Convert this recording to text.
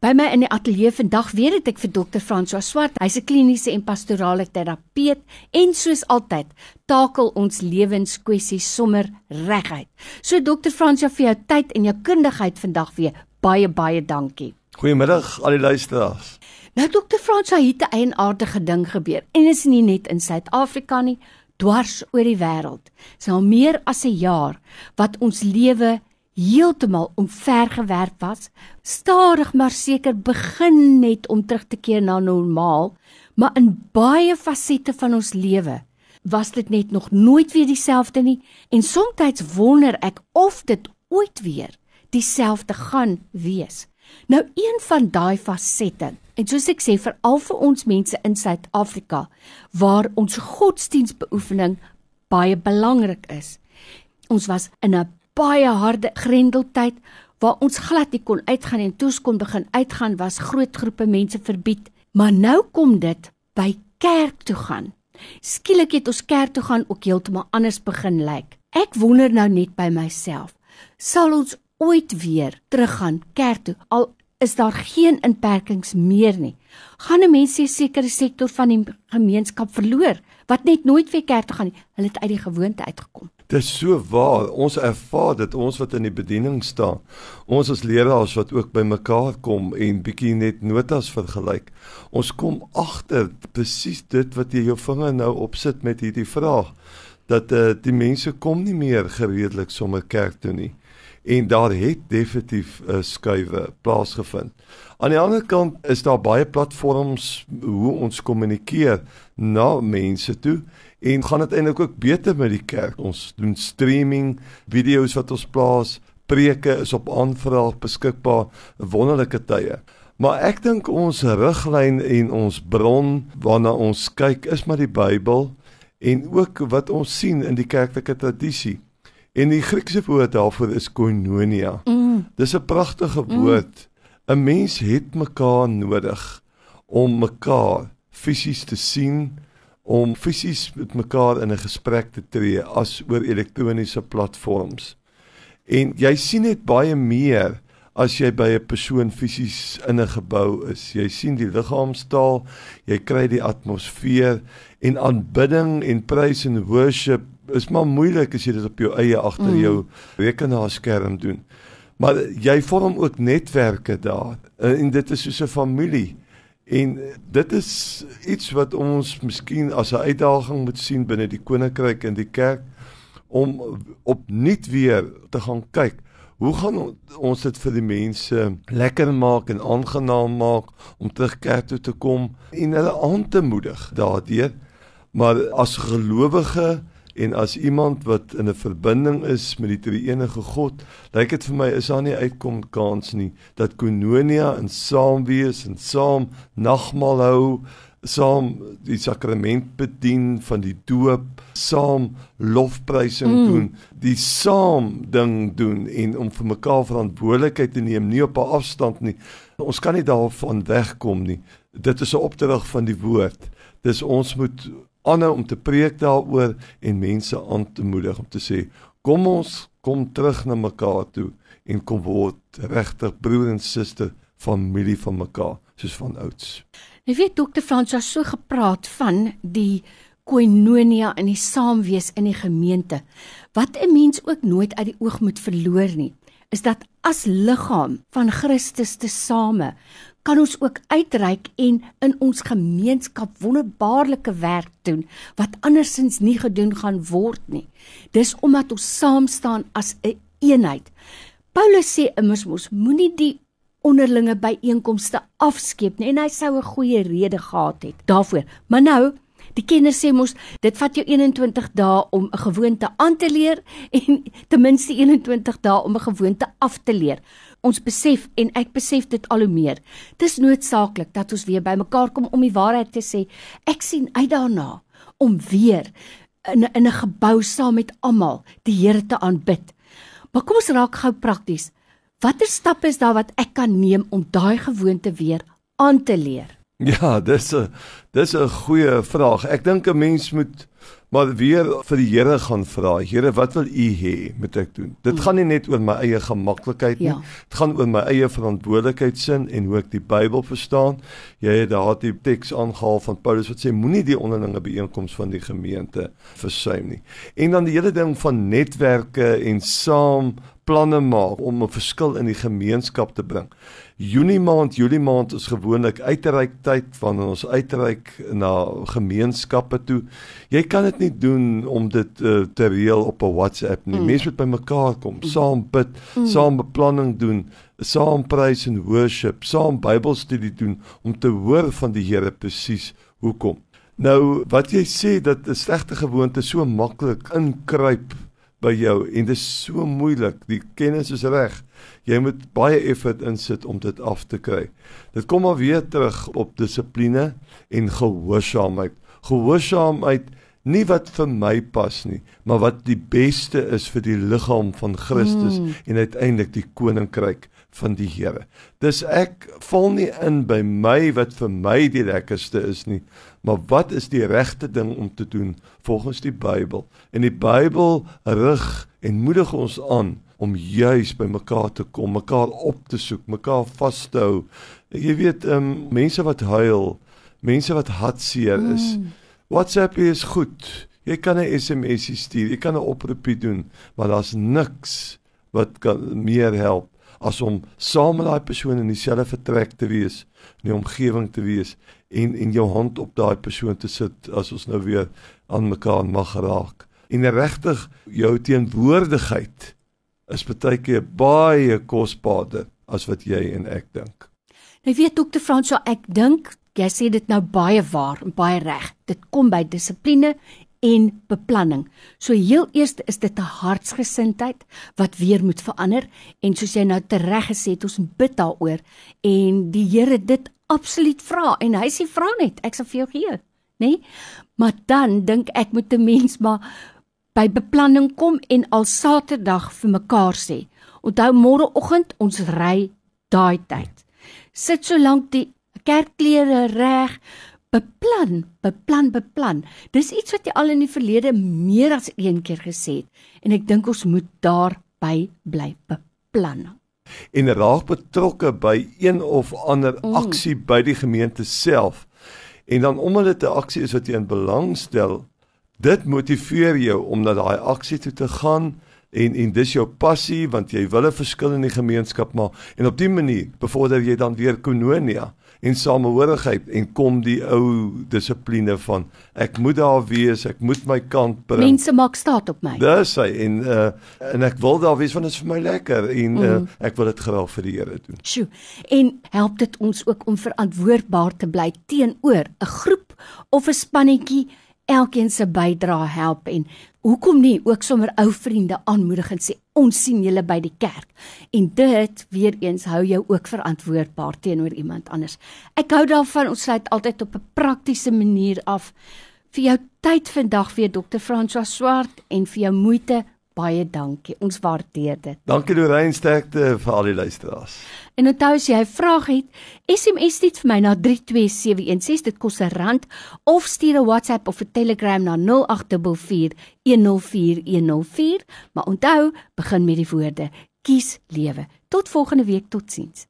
By my in die ateljee vandag weet ek vir dokter François Swart. Hy's 'n kliniese en pastorale terapeut en soos altyd takel ons lewenskwessies sommer reguit. So dokter François vir jou tyd en jou kundigheid vandag weer baie baie dankie. Goeiemiddag al die luisteraars. Nou dokter François het 'n eienaardige ding gebeur en is nie net in Suid-Afrika nie, dwars oor die wêreld. Dis al meer as 'n jaar wat ons lewe heeltemal omvergewerp was, stadig maar seker begin net om terug te keer na normaal, maar in baie fasette van ons lewe was dit net nog nooit weer dieselfde nie en soms wonder ek of dit ooit weer dieselfde gaan wees. Nou een van daai fasette en soos ek sê vir al vir ons mense in Suid-Afrika waar ons godsdienstbeoefening baie belangrik is. Ons was in 'n baie harde grendeltyd waar ons glad nie kon uitgaan en toes kon begin uitgaan was groot groepe mense verbied. Maar nou kom dit by kerk toe gaan. Skielik het ons kerk toe gaan ook heeltemal anders begin lyk. Ek wonder nou net by myself, sal ons ooit weer teruggaan kerk toe al is daar geen inperkings meer nie. Gaan 'n mens 'n sekere sektor van die gemeenskap verloor wat net nooit weer kerk toe gaan nie. Hulle het uit die gewoonte uitgekom. Dit is so waar. Ons ervaar dit ons wat in die bediening staan. Ons as leraars wat ook by mekaar kom en bietjie net notas vergelyk. Ons kom agter presies dit wat jy jou vinger nou opsit met hierdie vraag dat uh, die mense kom nie meer gereedelik sommer kerk toe nie en daar het definitief 'n uh, skuwe plaasgevind. Aan die ander kant is daar baie platforms hoe ons kommunikeer na mense toe en gaan dit eintlik ook beter met die kerk. Ons doen streaming, video's wat ons plaas, preke is op aanvraag beskikbaar, wonderlike tye. Maar ek dink ons riglyn en ons bron waarna ons kyk is maar die Bybel en ook wat ons sien in die kerklike tradisie. En die Griekse woord daarvoor is koinonia. Mm. Dis 'n pragtige woord. 'n mm. Mens het mekaar nodig om mekaar fisies te sien, om fisies met mekaar in 'n gesprek te tree as oor elektroniese platforms. En jy sien dit baie meer as jy by 'n persoon fisies in 'n gebou is. Jy sien die liggaamstaal, jy kry die atmosfeer en aanbidding en prys en worship is maar moeilik as jy dit op jou eie agter mm. jou rekenaarskerm doen. Maar jy vorm ook netwerke daar en dit is soos 'n familie. En dit is iets wat ons miskien as 'n uitdaging moet sien binne die koninkryk en die kerk om opnuut weer te gaan kyk. Hoe gaan ons dit vir die mense lekker maak en aangenaam maak om terug kerk toe te kom en hulle aan te moedig daardeur? Maar as gelowige En as iemand wat in 'n verbinding is met die Drie-enige God, lyk dit vir my is daar nie uitkom kans nie dat koinonia en saam wees en saam nagmaal hou, saam die sakrament bedien van die doop, saam lofprysing mm. doen, die saam ding doen en om vir mekaar verantwoordelikheid te neem, nie op 'n afstand nie. Ons kan nie daarvan wegkom nie. Dit is 'n opdrag van die woord. Dis ons moet aanhou om te preek daaroor en mense aan te moedig om te sê kom ons kom terug na mekaar toe en kom word regtig broer en suster familie van mekaar soos van ouds. Jy weet dokter Frans het so gepraat van die koinonia in die saamwees in die gemeente. Wat 'n mens ook nooit uit die oog moet verloor nie, is dat as liggaam van Christus te same kan ons ook uitreik en in ons gemeenskap wonderbaarlike werk doen wat andersins nie gedoen gaan word nie. Dis omdat ons saam staan as 'n een eenheid. Paulus sê immers mos moenie die onderlinge byeenkomste afskeep nie en hy sou 'n goeie rede gehad het daarvoor. Maar nou Die kenners sê mos dit vat jou 21 dae om 'n gewoonte aan te leer en ten minste 21 dae om 'n gewoonte af te leer ons besef en ek besef dit al hoe meer. Dis noodsaaklik dat ons weer bymekaar kom om die waarheid te sê. Ek sien uit daarna om weer in in 'n gebou saam met almal die Here te aanbid. Maar kom ons raak gou prakties. Watter stappe is daar wat ek kan neem om daai gewoonte weer aan te leer? Ja, dis 'n dis 'n goeie vraag. Ek dink 'n mens moet maar weer vir die Here gaan vra. Here, wat wil U hê moet ek doen? Dit mm. gaan nie net oor my eie gemaklikheid nie. Ja. Dit gaan oor my eie verantwoordelikheidsin en hoe ek die Bybel verstaan. Jy het daar die teks aangehaal van Paulus wat sê moenie die onderlinge byeenkomste van die gemeente versuim nie. En dan die hele ding van netwerke en saam planne maak om 'n verskil in die gemeenskap te bring. Junie maand, Julie maand is gewoonlik uitreik tyd wanneer ons uitreik na gemeenskappe toe. Jy kan dit nie doen om dit uh, te reël op 'n WhatsApp nie. Mm. Mense moet bymekaar kom, mm. saam bid, mm. saam beplanning doen, saam prys en worship, saam Bybelstudie doen om te hoor van die Here presies hoekom. Nou, wat jy sê dat 'n slegte gewoonte so maklik inkruip by jou en dit is so moeilik. Die kennis is reg. Jy moet baie effort insit om dit af te kry. Dit kom maar weer terug op dissipline en gehoorsaamheid. Gehoorsaamheid nie wat vir my pas nie, maar wat die beste is vir die liggaam van Christus mm. en uiteindelik die koninkryk van die Here. Dis ek val nie in by my wat vir my die lekkerste is nie, maar wat is die regte ding om te doen volgens die Bybel? En die Bybel rig en moedig ons aan om juis by mekaar te kom, mekaar op te soek, mekaar vas te hou. Jy weet, um, mense wat huil, mense wat hartseer is. Mm. WhatsApp is goed. Jy kan 'n SMS stuur, jy kan 'n oproepie doen, maar daar's niks wat kan meer help as om saam met daai persoon in dieselfde vertrek te wees, in die omgewing te wees en en jou hand op daai persoon te sit as ons nou weer aan mekaar mag raak. En regtig jou teenwoordigheid is baie keer baie kosbaarder as wat jy en ek dink. Nou weet dokter Fransjo, ek dink jy sê dit nou baie waar en baie reg. Dit kom by dissipline en beplanning. So heel eers is dit 'n hartsgesindheid wat weer moet verander en soos jy nou tereg gesê het, ons bid daaroor en die Here dit absoluut vra en hy sê vra net, ek sal vir jou gee, nê? Nee? Maar dan dink ek moet 'n mens maar by beplanning kom en al Saterdag vir mekaar sê. Onthou môreoggend ons ry daai tyd. Sit so lank die kerkklere reg, beplan, beplan, beplan. Dis iets wat jy al in die verlede meer as een keer gesê het en ek dink ons moet daarby bly beplan. En raak betrokke by een of ander mm. aksie mm. by die gemeente self. En dan omdat dit 'n aksie is wat jy in belang stel, dit motiveer jou om na daai aksie toe te gaan en en dis jou passie want jy wil 'n verskil in die gemeenskap maak en op dié manier bevorder jy dan weer kononia en samehorigheid en kom die ou dissipline van ek moet daar wees, ek moet my kant bring. Mense maak staat op my. Dis hy en uh en ek wil daar wees want dit is vir my lekker en uh mm. ek wil dit graag vir die Here doen. Sjoe. En help dit ons ook om verantwoordbaar te bly teenoor 'n groep of 'n spannetjie elkeen se bydrae help en hoekom nie ook sommer ou vriende aanmoedig en sê ons sien julle by die kerk en dit weer eens hou jou ook verantwoordbaar teenoor iemand anders. Ek hou daarvan ons sluit altyd op 'n praktiese manier af vir jou tyd vandag weer Dr. François Swart en vir jou moeite baie dankie. Ons waardeer dit. Dankie Lorraine sterkte vir al die luisteraars. En onthou as jy 'n vraag het, SMS dit vir my na 32716 dit kos 'n rand of stuur 'n WhatsApp of 'n Telegram na 0844104104, maar onthou, begin met die woorde: Kies lewe. Tot volgende week, totsiens.